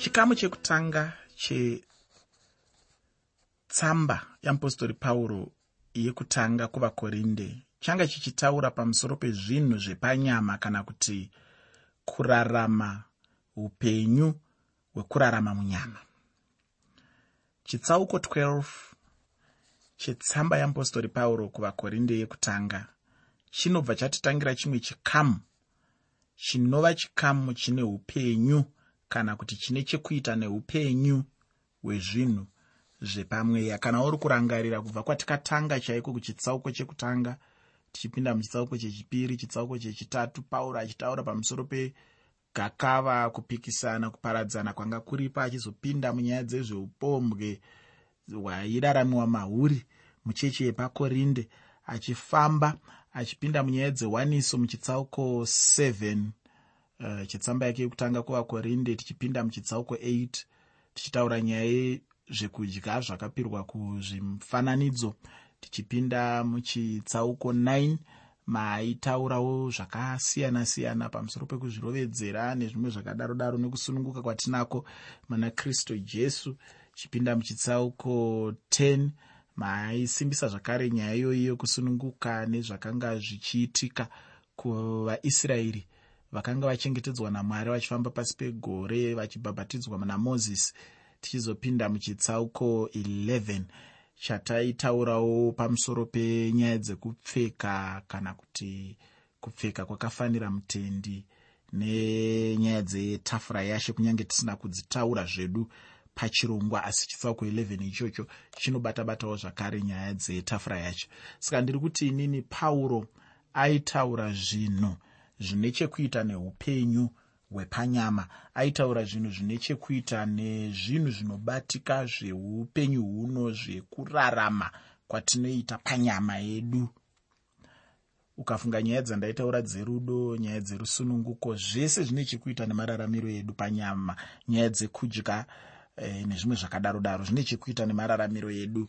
chikamu chekutanga chetsamba yeapostori pauro yekutanga kuvakorinde. Changa chichitaura pamusoro pezvinhu zvepanyama kana kuti kurarama upenyu hwekurarama munyama. Chitsauko 12 chetsamba yeapostori pauro kuvakorinde yekutanga chinobva chatitangira chimwe chikamu chinova chikamu chine upenyu kana kuti chine chekuita neupenyu hwezvinhu zvepamweya. Kana uri kurangarira kubva kwatikatanga chaiko kuchitsauko chekutanga tichipinda muchitsauko chechipiri chitsauko chechitatu pauro achitaura pamusoro pegakava kupikisana kuparadzana kwanga kuripo achizopinda munyaya dzezveupombwe hwairaramiwa mahuri muchechi yepakorinde achifamba achipinda munyaya dzewaniso muchitsauko 7 uh, chitsamba yake yekutanga kuvakorinde tichipinda muchitsauko 8 tichitaura nyaya zvekudya zvakapirwa kuzvimufananidzo. Tichipinda muchitsauko 9 maaitaurawo zvakasiyana-siyana pamusoro pekuzvirovedzera nezvimwe zvakadaro daro nekusununguka kwatinako muna kristu jesu. Chipinda muchitsauko 10 maaisimbisa zvakare nyaya iyoyi yokusununguka nezvakanga zvichiitika kuvaisraeri vakanga vachengetedzwa namwari vachifamba pasi pegore vachibhabhatidzwa namozisi tichizopinda muchitsauko 11 chataitaurawo pamusoro penyaya dzekupfeka kana kuti kupfeka kwakafanira mutendi nenyaya dzetafura yashe kunyange tisina kudzitaura zvedu pachirongwa asi chitsauko 11 ichocho chinobata-batawo zvakare nyaya dzetafura yacho. Saka ndiri kuti inini pauro aitaura zvinhu zvine chekuita neupenyu hwepanyama. Aitaura zvinhu zvine chekuita nezvinhu zvinobatika zveupenyu huno zvekurarama kwatinoita panyama yedu. Ukafunga nyaya dzandaitaura dzerudo nyaya dzerusununguko zvese zvine chekuita nemararamiro edu panyama. Nyaya dzekudya e, nezvimwe zvakadaro daro zvine chekuita nemararamiro edu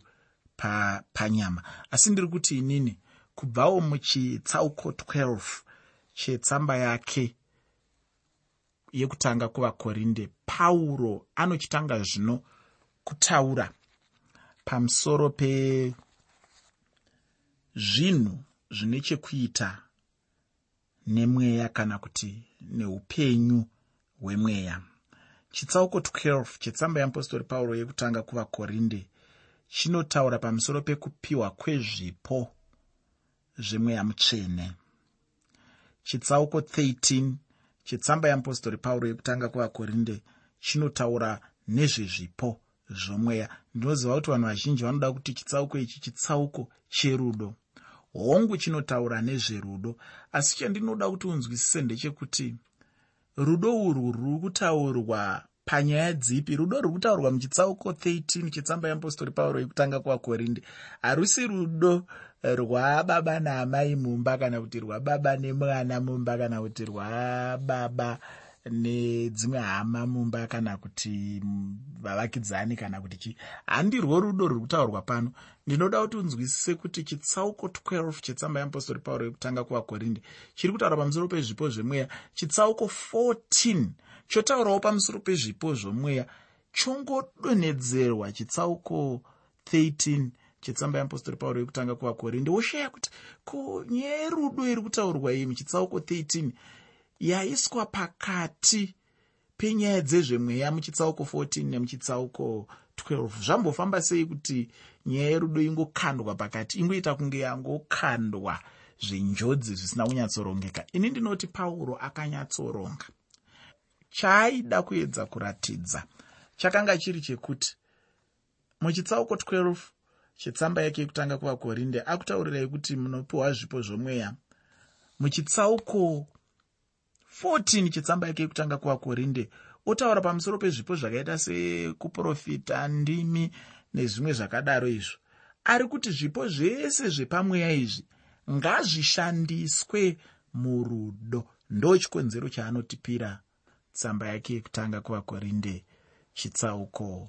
pa, panyama. Asi ndiri kuti inini kubvawo muchitsauko 12 chetsamba yake yekutanga kuvakorinde. Pauro anochitanga zvino kutaura pamusoro pezvinhu zvine chekuita nemweya kana kuti neupenyu hwemweya. Chitsauko 12 chetsamba yeapostori pauro yekutanga kuvakorinde chinotaura pamusoro pekupiwa kwezvipo zvemweya mutsvene chitsauko chetsamba yeapostori pauro yekutanga kuvakorinde chinotaura nezvezvipo zvomweya. Ndinoziva kuti vanhu vazhinji vanoda kuti chitsauko ichi chitsauko cherudo. Hongu chinotaura nezverudo. Asi chandinoda kuti unzwisise ndechekuti rudo urwu ruri kutaurwa panyaya dzipi? Rudo ruri kutaurwa muchitsauko 13 chetsamba yeapostori pauro yekutanga kuvakorinde. Harusi rudo rwababa naamai mumba kana kuti rwababa nemwana mumba kana kuti rwababa nedzimwe hama mumba kana kuti vavakidzani kana kuti chii. Handirwo rudo rwuri kutaurwa pano. Ndinoda kuti unzwisise kuti chitsauko 12 chetsamba yeapostori pauro yekutanga kuvakorinde chiri kutaura pamusoro pezvipo zvemweya. Chitsauko 14 chotaurawo pamusoro pezvipo zvomweya chongodonhedzerwa chitsauko 13 chetsamba yeapostori pauro yekutanga kuvakorinde woshaya kuti ko nyaya yerudo iri kutaurwa iyi muchitsauko 13 yaiswa pakati penyaya dzezvemweya muchitsauko 14 nemuchitsauko 12 zvambofamba sei kuti nyaya yerudo ingokandwa pakati? Ingoita kunge yangokandwa zvenjodzi zvisina kunyatsorongeka ini ndinoti pauro akanyatsoronga chaaida kuedza kuratidza. Chakanga chiri chekuti muchitsauko chetsamba yake yekutanga kuvakorinde akutaurirai kuti munopiwa zvipo zvomweya. Muchitsauko 14 chetsamba yake yekutanga kuvakorinde otaura pamusoro pezvipo zvakaita sekuprofita ndimi nezvimwe zvakadaro izvo. Ari kuti zvipo zvese zvepamweya izvi ngazvishandiswe murudo ndo chikonzero chaanotipira tsamba yake yekutanga kuvakorinde chitsauko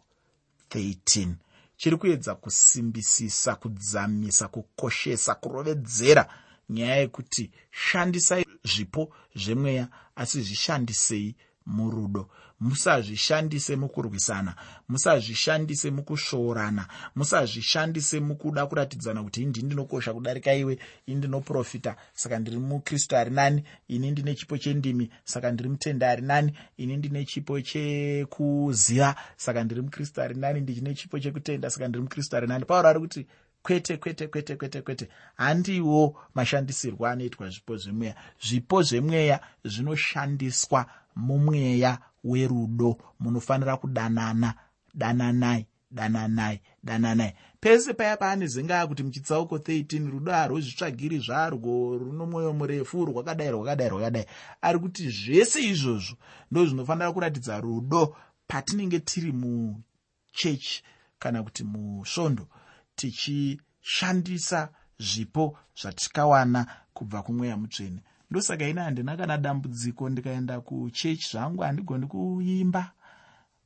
13 chiri kuedza kusimbisisa kudzamisa kukoshesa kurovedzera nyaya yekuti shandisai zvipo zvemweya asi zvishandisei murudo. Musazvishandise mukurwisana musazvishandise mukusvoorana musazvishandise mukuda kuratidzana kuti indi ndinokosha kudarika iwe ini ndinoprofita saka ndiri mukristu ari nani ini ndine chipo chendimi saka ndiri mutende ari nani ini ndine chipo chekuziva saka ndiri mukristu ari nani ndichine chipo chekutenda saka ndiri mukristu ari nani. Pauro ari kuti kwete kwete kwete kwete kwete handiwo mashandisirwo anoitwa zvipo zvemweya. Zvipo zvemweya zvinoshandiswa mumweya werudo munofanira kudanana dananai dananai dananai. Pese paya paanezengaya kuti muchitsauko 13 rudo harwozvitsvagiri zvarwo runo mwoyo murefu rwakadai rwakadai rwakadai. Ari kuti zvese izvozvo ndo zvinofanira kuratidza rudo patinenge tiri muchechi kana kuti musvondo tichishandisa zvipo zvatikawana kubva kumweya mutsvene ndosaka ina handina kana dambudziko ndikaenda kuchechi zvangu handigoni kuimba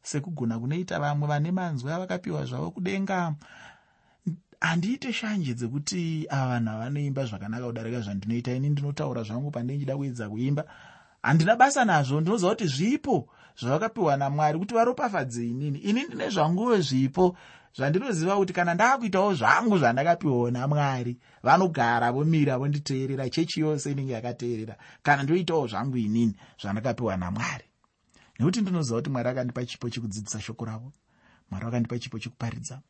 sekugona kunoita vamwe vane manzwi avakapiwa zvavo kudenga. Handiite shanje dzekuti ava vanhu havanoimba zvakanaka kudarika zvandinoita. Ini ndinotaura zvangu pandei nchida kuedza kuimba. Handina basa nazvo ndinoziva kuti zvipo zvavakapiwa namwari kuti varopafadze inini. Ini ndine zvanguwo zvipo zvandinoziva kuti kana ndaakuitawo zvangu zvandakapiwawo namwari vanogara vomira vonditeerera chechi yose inenge yakateerera. Kana ndoitawo zvangu inini zvandakapiwa namwari. Nekuti ndinoziva kuti mwari akandipa chipo chekudzidzisa shoko ravo. Mwari vakandipa chipo chekuparidza.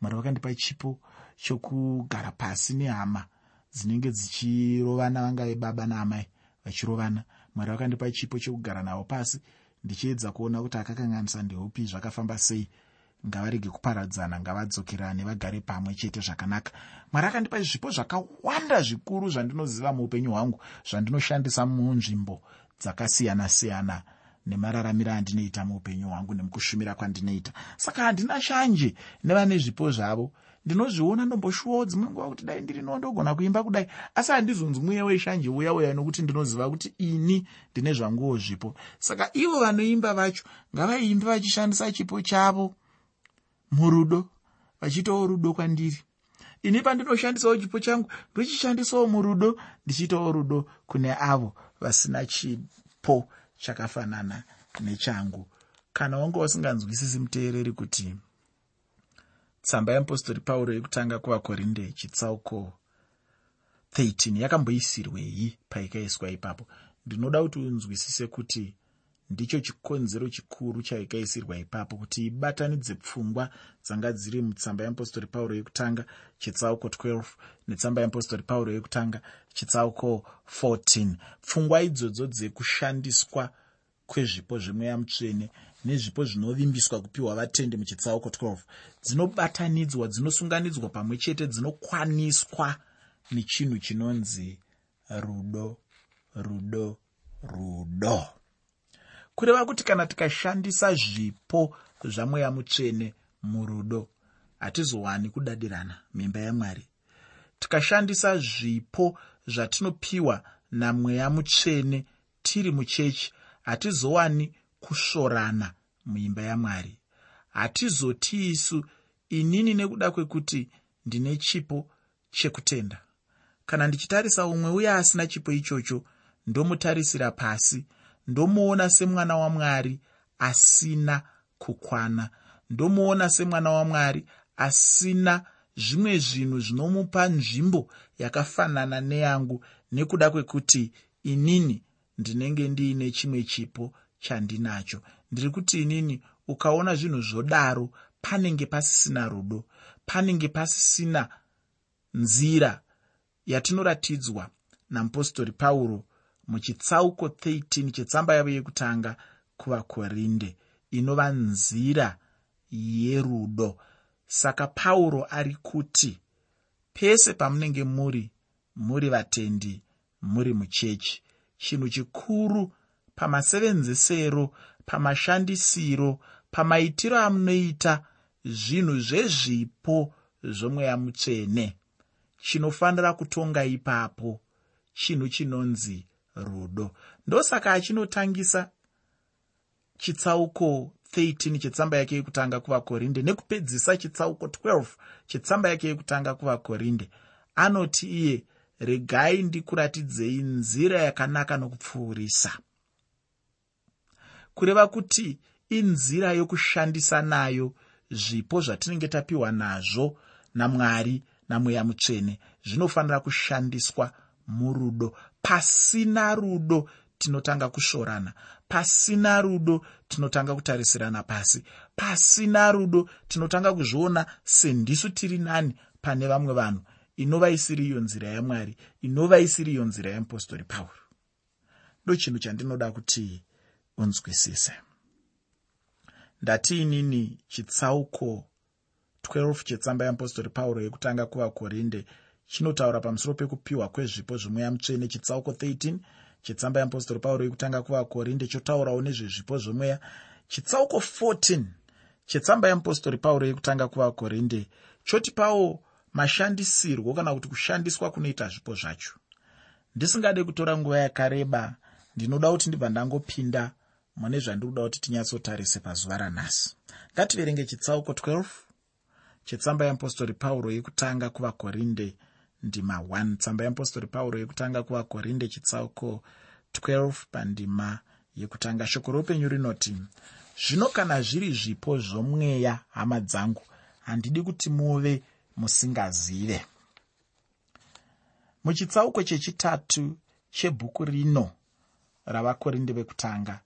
Mwari vakandipa chipo chokugara pasi nehama dzinenge dzichirovana vangave baba naamai vachirovana. Mwari vakandipa chipo chokugara navo pasi ndichiedza kuona kuti akakanganisa ndeupi zvakafamba sei ngavarege kuparadzana ngavadzokerane vagare pamwe chete zvakanaka. Mwari akandipa zvipo zvakawanda zvikuru zvandinoziva muupenyu hwangu zvandinoshandisa munzvimbo dzakasiyana-siyana nemararamiro andinoita muupenyu hwangu nemukushumira kwandinoita. Saka handina shanje nevane zvipo zvavo. Ndinozviona ndomboshuwawo dzimwe nguva kuti dai ndiri no ndogona kuimba kudai. Asi handizonzi mweya weshanje uya uya nokuti ndinoziva kuti ini ndine zvanguwo zvipo. Saka ivo vanoimba vacho ngavaimbe vachishandisa chipo chavo murudo vachiitawo rudo kwandiri. Ini pandinoshandisawo chipo changu ndochishandisawo murudo ndichiitawo rudo kune avo vasina chipo chakafanana nechangu. Kana wanga usinganzwisisi muteereri kuti tsamba yeapostori pauro yekutanga kuvakorinde chitsauko 13 yakamboisirwei paikaiswa ipapo ndinoda kuti unzwisise kuti ndicho chikonzero chikuru chaikaisirwa ipapo kuti ibatanidze pfungwa dzanga dziri mutsamba yeapostori pauro yekutanga chitsauko 12 netsamba yeapostori pauro yekutanga chitsauko 14 pfungwa idzodzo dzekushandiswa kwezvipo zvemweya mutsvene nezvipo zvinovimbiswa kupiwa vatendi muchitsauko 12 dzinobatanidzwa dzinosunganidzwa pamwe chete dzinokwaniswa nechinhu chinonzi rudo rudo rudo kureva kuti kana tikashandisa zvipo zvamweya mutsvene murudo hatizowani kudadirana mimba yamwari. Tikashandisa zvipo zvatinopiwa namweya mutsvene tiri muchechi hatizowani kusvorana muimba yamwari. Hatizoti isu inini nekuda kwekuti ndine chipo chekutenda. Kana ndichitarisa umwe uye asina chipo ichocho ndomutarisira pasi ndomuona semwana wamwari asina kukwana. Ndomuona semwana wamwari asina zvimwe zvinhu zvinomupa nzvimbo yakafanana neyangu nekuda kwekuti inini ndinenge ndiine chimwe chipo chandinacho. Ndiri kuti inini ukaona zvinhu zvodaro panenge pasisina rudo panenge pasisina nzira yatinoratidzwa namupostori pauro muchitsauko 13 chetsamba yavo yekutanga kuvakorinde inova nzira yerudo. Saka pauro ari kuti pese pamunenge muri muri vatendi muri muchechi chinhu chikuru pamasevenzesero pamashandisiro pamaitiro amunoita zvinhu zvezvipo zvomweya mutsvene. Chinofanira kutonga ipapo chinhu chinonzi rudo. Ndosaka achinotangisa chitsauko 13 chetsamba yake yekutanga kuvakorinde nekupedzisa chitsauko 12 chetsamba yake yekutanga kuvakorinde. Anoti iye regai ndikuratidzei nzira yakanaka nokupfuurisa. Kureva kuti inzira yokushandisa nayo zvipo zvatinenge tapiwa nazvo namwari namweya mutsvene zvinofanira kushandiswa murudo. Pasina rudo tinotanga kushorana. Pasina rudo tinotanga kutarisirana pasi. Pasina rudo tinotanga kuzviona sendisu tiri nani pane vamwe vanhu. Inova isiri iyo nzira yamwari inova isiri iyo nzira yeapostori pauro. Ndo chinhu chandinoda kuti unzwisise. Ndatiinini chitsauko 12 chetsamba yeapostori pauro yekutanga kuvakorinde chinotaura pamusoro pekupiwa kwezvipo zvemweya mutsvene chitsauko 13 chetsamba yeapostori pauro yekutanga kuvakorinde chotaurawo nezvezvipo zvemweya. Chitsauko 14 chetsamba yeapostori pauro yekutanga kuvakorinde chotipawo mashandisirwo kana kuti kushandiswa kunoita zvipo zvacho. Ndisingade kutora nguva yakareba ndinoda kuti ndibva ndangopinda mune zvandiri kuda kuti tinyatsotarise pazuva ranhasi. Ngativerenge chitsauko 12 chetsamba yeapostori pauro yekutanga kuvakorinde ndima 1 tsamba yeapostori pauro yekutanga kuvakorinde chitsauko 12 pandima yekutanga. Shoko roupenyu rinoti zvino kana zviri zvipo zvomweya hama dzangu handidi kuti muve musingazive. Muchitsauko chechitatu chebhuku rino ravakorinde vekutanga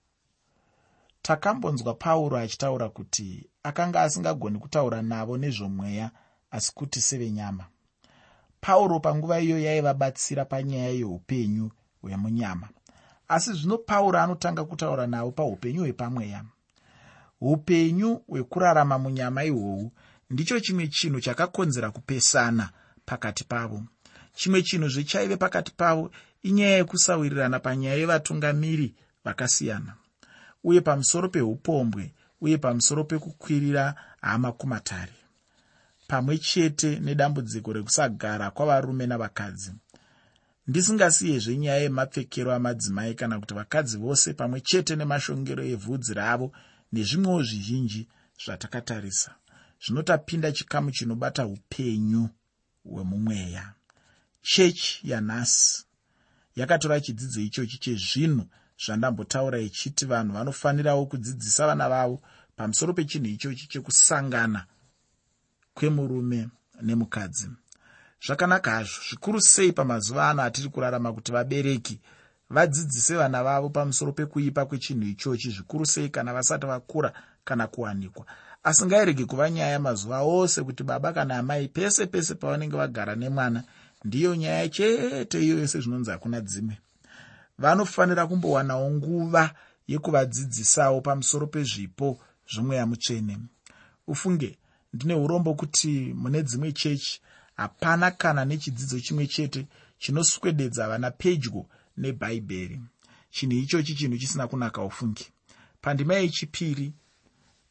takambonzwa pauro achitaura kuti akanga asingagoni kutaura navo nezvomweya asi kuti sevenyama pauro panguva iyo yaivabatsira panyaya yeupenyu hwemunyama. Asi zvino pauro anotanga kutaura navo paupenyu hwepamweya. Upenyu hwekurarama munyama ihwohwu ndicho chimwe chinhu chakakonzera kupesana pakati pavo. Chimwe chinhu zvechaive pakati pavo inyaya yekusawirirana panyaya yevatungamiri vakasiyana. Uye pamusoro peupombwe uye pamusoro pekukwirira hama kumatare pamwe chete nedambudziko rekusagara kwavarume navakadzi. Ndisingasiyezve nyaya yemapfekero amadzimai kana kuti vakadzi vose pamwe chete nemashongero evhudzi ravo nezvimwewo zvizhinji zvatakatarisa zvinotapinda chikamu chinobata upenyu hwemumweya. Chechi yanhasi yakatora chidzidzo ichochi chezvinhu zvandambotaura ichiti vanhu vanofanirawo kudzidzisa vana vavo pamusoro pechinhu ichochi chekusangana kwemurume nemukadzi. Zvakanaka hazvo zvikuru sei pamazuva ano atiri kurarama kuti vabereki vadzidzise vana vavo pamusoro pekuipa kwechinhu ichochi zvikuru sei kana vasati vakura kana kuwanikwa. Asi ngairege kuva nyaya mazuva ose kuti baba kana amai pese pese pavanenge vagara nemwana ndiyo nyaya chete iyoyo sezvinonzi hakuna dzimwe vanofanira kumbowanawo nguva yekuvadzidzisawo pamusoro pezvipo zvomweya mutsvene. Ufunge ndine urombo kuti mune dzimwe chechi hapana kana nechidzidzo chimwe chete chinoswededza vana pedyo nebhaibheri chinhu ichochi chinhu chisina kunaka ufungi. Pandima yechipiri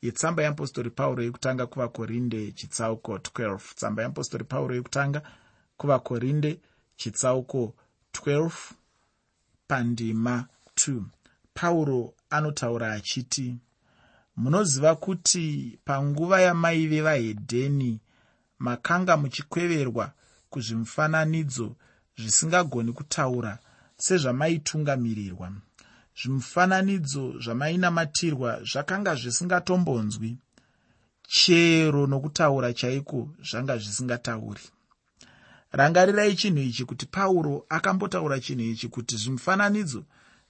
yetsamba yeapostori pauro yekutanga kuvakorinde chitsauko 12 tsamba yeapostori pauro yekutanga kuvakorinde chitsauko 12 pandima 2 pauro anotaura achiti munoziva kuti panguva yamaive vahedheni makanga muchikweverwa kuzvimufananidzo zvisingagoni kutaura sezvamaitungamirirwa. Zvimufananidzo zvamainamatirwa zvakanga zvisingatombonzwi chero nokutaura chaiko zvanga zvisingatauri. Rangarirai chinhu ichi kuti pauro akambotaura chinhu ichi kuti zvimufananidzo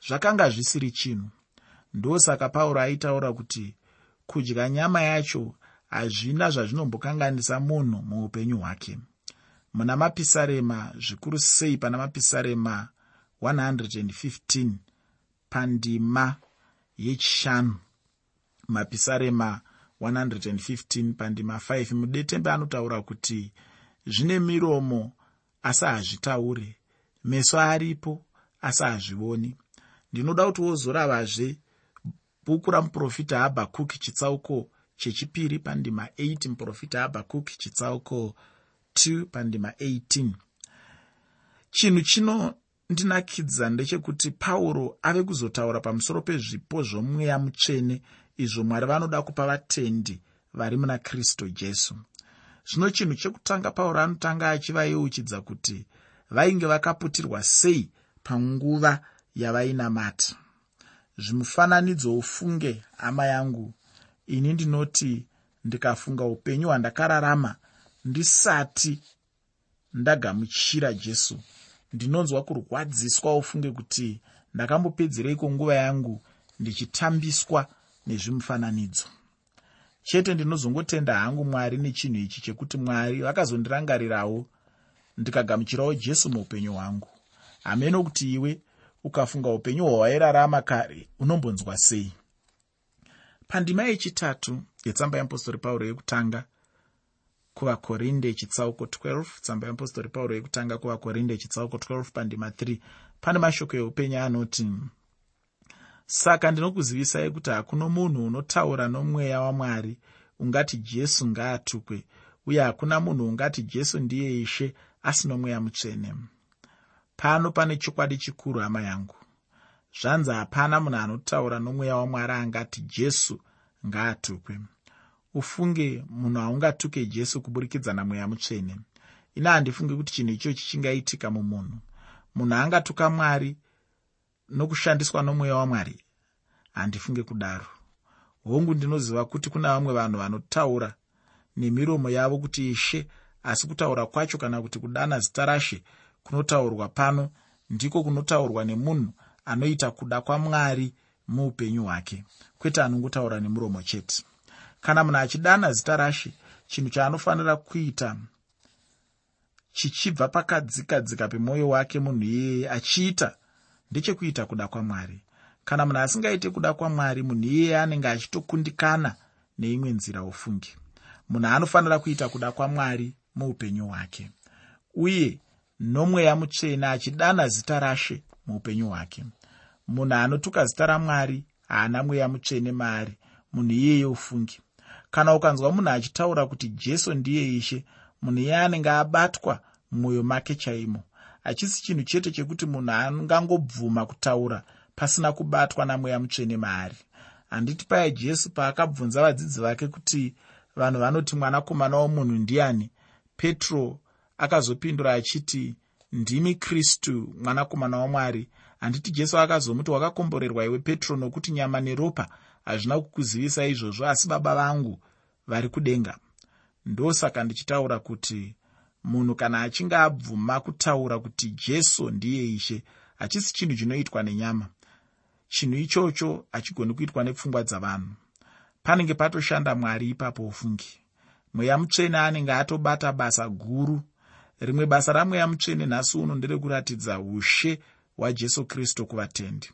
zvakanga zvisiri chinhu ndosaka pauro aitaura kuti kudya nyama yacho hazvina zvazvinombokanganisa munhu muupenyu hwake. Muna mapisarema zvikuru sei pana mapisarema 115 pandima yechishanu. Mapisarema 115 pandima 5 mudetembe anotaura kuti zvine miromo asi hazvitaure. Meso aripo asi hazvioni ndinoda kuti wozoravazve bhuku ramuprofita habhakuki chitsauko chechipiri pandima 8 muprofita habhakuki chitsauko 2 pandima 18 chinhu chinondinakidza ndechekuti pauro ave kuzotaura pamusoro pezvipo zvomweya mutsvene izvo mwari vanoda kupa vatendi vari muna kristu jesu. Zvino chinhu chekutanga pauro anotanga achivayeuchidza kuti vainge vakaputirwa sei panguva yavainamata zvimufananidzo ufunge hama yangu ini ndinoti ndikafunga upenyu hwandakararama ndisati ndagamuchira jesu. Ndinonzwa kurwadziswa ufunge kuti ndakambopedzereiko nguva yangu ndichitambiswa nezvimufananidzo. Chete ndinozongotenda hangu mwari nechinhu ichi chekuti mwari vakazondirangarirawo ndikagamuchirawo jesu muupenyu hwangu. Hameno kuti iwe ukafunga upenyu hwawairarama kare unombonzwa sei? Pandima yechitatu yetsamba yeapostori pauro yekutanga kuvakorinde chitsauko 12 tsamba yeapostori pauro yekutanga kuvakorinde chitsauko 12 pandima 3 pane mashoko eupenyu anoti saka ndinokuzivisai kuti hakuno munhu unotaura nomweya wamwari ungati jesu ngaatukwe uye hakuna munhu ungati jesu ndiye ishe asino mweya mutsvene pano pane chokwadi chikuru hama yangu. Zvanzi hapana munhu anotaura nomweya wamwari angati jesu ngaatukwe. Ufunge munhu haungatuke jesu kuburikidza namweya mutsvene. Ina handifungi kuti chinhu ichochi chingaitika mumunhu. Munhu angatuka mwari nokushandiswa nomweya wamwari? Handifunge kudaro. Hongu ndinoziva kuti kuna vamwe vanhu vanotaura nemiromo yavo kuti ishe asi kutaura kwacho kana kuti kudana zita rashe kunotaurwa pano ndiko kunotaurwa nemunhu anoita kuda kwamwari muupenyu hwake. Kwete anongotaura nemuromo chete. Kana munhu achidana zita rashe chinhu chaanofanira kuita chichibva pakadzikadzika pemwoyo wake munhu iyeye achiita ndechekuita kuda kwamwari kana munhu asingaite kuda kwamwari munhu iyeye anenge achitokundikana neimwe nzira ufungi munhu anofanira kuita kuda kwamwari muupenyu hwake. Uye nomweya mutsvene achidana zita rashe muupenyu hwake. Munhu anotuka zita ramwari haana mweya mutsvene maari munhu iyeye ufungi. Kana ukanzwa munhu achitaura kuti jesu ndiye ishe munhu iye anenge abatwa mumwoyo make chaimo. Hachisi chinhu chete chekuti munhu angangobvuma kutaura pasina kubatwa namweya mutsvene maari. Handiti paya jesu paakabvunza vadzidzi vake kuti vanhu vanoti mwanakomana womunhu ndiani? Petro akazopindura achiti ndimi kristu mwanakomana wamwari. Handiti jesu akazomuti wakakomborerwa iwe petro nokuti nyama neropa hazvina kukuzivisa izvozvo asi baba vangu vari kudenga. Ndosaka ndichitaura kuti munhu kana achinge abvuma kutaura kuti jesu ndiye ishe hachisi chinhu chinoitwa nenyama. Chinhu ichocho hachigoni kuitwa nepfungwa dzavanhu. Panenge patoshanda mwari ipapo ufungi mweya mutsvene anenge atobata basa guru rimwe basa ramweya mutsvene nhasi uno nderekuratidza ushe hwajesu kristu kuvatendi.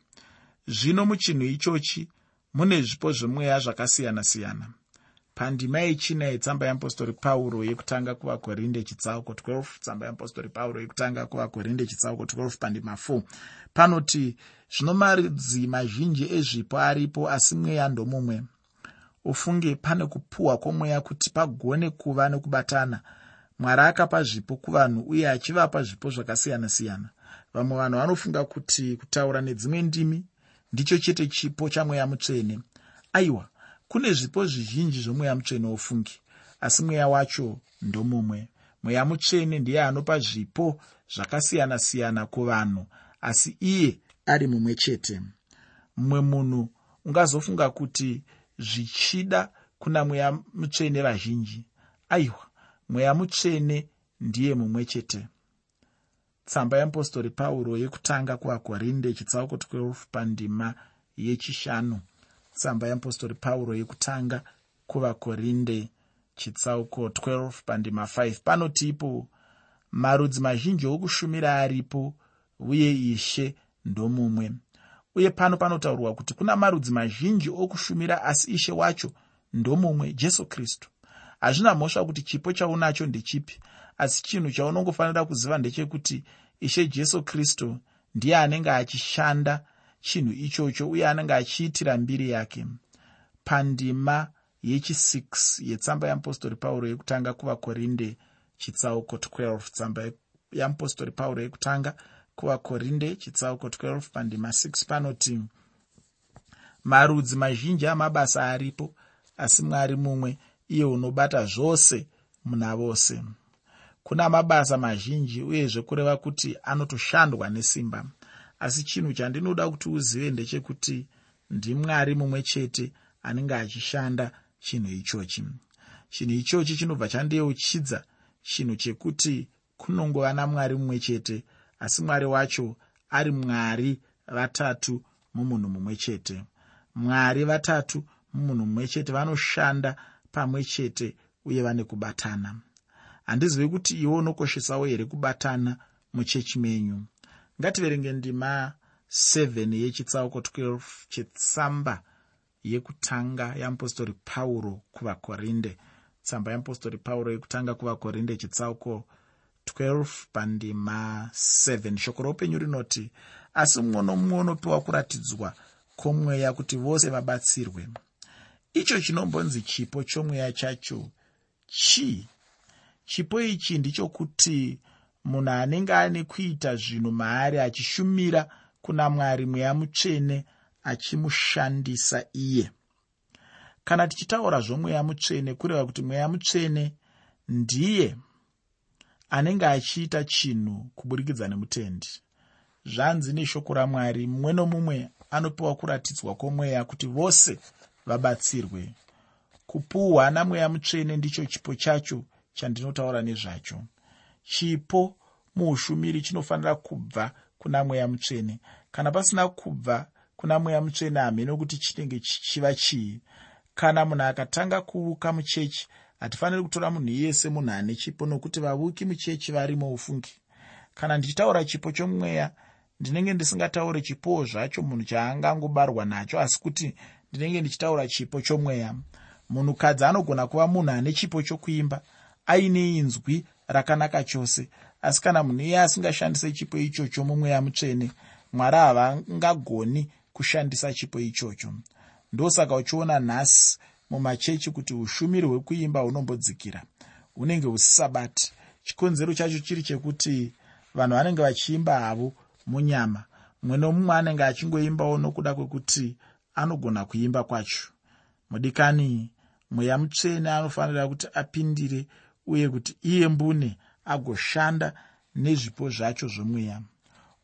Zvino muchinhu ichochi mune zvipo zvemweya zvakasiyana-siyana. Pandima yechina yetsamba yeapostori pauro yekutanga kuvakorinde chitsauko 12 tsamba yeapostori pauro yekutanga kuvakorinde chitsauko 12 pandima 4 panoti zvino maridzi mazhinji ezvipo aripo asi mweya ndomumwe. Ufunge pane kupuhwa kwomweya kuti pagone kuva nekubatana mwari akapa zvipo kuvanhu uye achivapa zvipo zvakasiyana-siyana. Vamwe vanhu vanofunga kuti kutaura nedzimwe ndimi ndicho chete chipo chamweya mutsvene. Aiwa kune zvipo zvizhinji zvomweya mutsvene wofungi asi mweya wacho ndomumwe. Mweya mutsvene ndiye anopa zvipo zvakasiyana-siyana kuvanhu asi iye ari mumwe chete. Mumwe munhu ungazofunga kuti zvichida kuna mweya mutsvene vazhinji. Aiwa mweya mutsvene ndiye mumwe chete. Tsamba yeapostori pauro yekutanga kuvakorinde chitsauko 12 pandima yechishanu. Tsamba yeapostori pauro yekutanga kuvakorinde chitsauko 12 pandima 5 panotipo marudzi mazhinji okushumira aripo uye ishe ndomumwe. Uye pano panotaurwa kuti kuna marudzi mazhinji okushumira asi ishe wacho ndomumwe jesu kristu hazvina mhosva kuti chipo chaunacho ndechipi asi chinhu chaunongofanira kuziva ndechekuti ishe jesu kristu ndiye anenge achishanda chinhu ichocho uye anenge achiitira mbiri yake. Pandima yechi6 yetsamba yeapostori pauro yekutanga kuvakorinde chitsauko 12 tsamba yeapostori pauro yekutanga kuvakorinde chitsauko 12 pandima 6 panoti marudzi mazhinji amabasa aripo asi mwari mumwe iye unobata zvose muna vose. Kuna mabasa mazhinji uyezve kureva kuti anotoshandwa nesimba. Asi chinhu chandinoda kuti uzive ndechekuti ndimwari mumwe chete anenge achishanda chinhu ichochi. Chinhu ichochi chinobva chandeuchidza chinhu chekuti kunongova namwari mumwe chete asi mwari wacho ari mwari vatatu mumunhu mumwe chete. Mwari vatatu mumunhu mumwe chete vanoshanda pamwe chete uye vane kubatana. Handizivi kuti iwe unokoshesawo here kubatana muchechi menyu. Ngativerenge ndima 7 yechitsauko 12 chetsamba yekutanga yeapostori pauro kuvakorinde. Tsamba yeapostori pauro yekutanga kuvakorinde chitsauko 12 pandima 7 shoko roupenyu rinoti asi mumwe nomumwe unopiwa kuratidzwa kwomweya kuti vose vabatsirwe icho chinombonzi chipo chomweya chacho. Chii chipo ichi ndichokuti munhu anenge ane kuita zvinhu maari achishumira kuna mwari mweya mutsvene achimushandisa iye. Kana tichitaura zvomweya mutsvene kureva kuti mweya mutsvene ndiye anenge achiita chinhu kuburikidza nemutendi. Zvanzi neshoko ramwari mumwe nomumwe anopiwa kuratidzwa kwomweya kuti vose vabatsirwe. Kupuhwa namweya mutsvene ndicho chipo chacho chandinotaura nezvacho. Chipo muushumiri chinofanira kubva kuna mweya mutsvene. Kana pasina kubva kuna mweya mutsvene hamene kuti chinenge chichiva chii. Kana munhu akatanga kuuka muchechi hatifaniri kutora munhu iyese munhu ane chipo nokuti vavuki muchechi varimo ufungi kana ndichitaura chipo chomweya ndinenge ndisingatauri chipowo zvacho munhu chaangangobarwa nacho asi kuti ndinenge ndichitaura chipo chomweya. Munhukadzi anogona kuva munhu ane chipo chokuimba aine inzwi rakanaka chose. Asi kana munhu iye asingashandise chipo ichocho mumweya mutsvene mwari havangagoni kushandisa chipo ichocho. Ndosaka uchiona nhasi mumachechi kuti ushumiri hwekuimba hunombodzikira hunenge husisabati chikonzero chacho chiri chekuti vanhu vanenge vachiimba havo munyama. Mumwe nomumwe anenge achingoimbawo nokuda kwekuti anogona kuimba kwacho. Mudikani mweya mutsvene anofanira kuti apindire uye kuti iye mbune agoshanda nezvipo zvacho zvomweya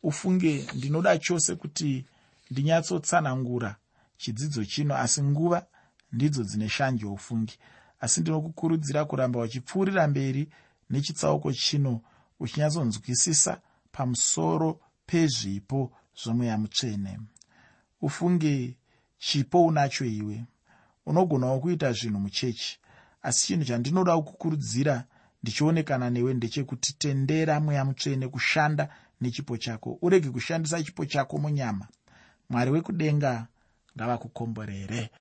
ufunge ndinoda chose kuti ndinyatsotsanangura chidzidzo chino asi nguva ndidzo dzine shanje ufungi. Asi ndinokukurudzira kuramba uchipfuurira mberi nechitsauko chino uchinyatsonzwisisa pamusoro pezvipo zvomweya mutsvene. Ufunge chipo unacho iwe. Unogonawo kuita zvinhu muchechi. Asi chinhu chandinoda kukurudzira ndichionekana newe ndechekuti tendera mweya mutsvene kushanda nechipo chako. Urege kushandisa chipo chako munyama. Mwari wekudenga ngavakukomborere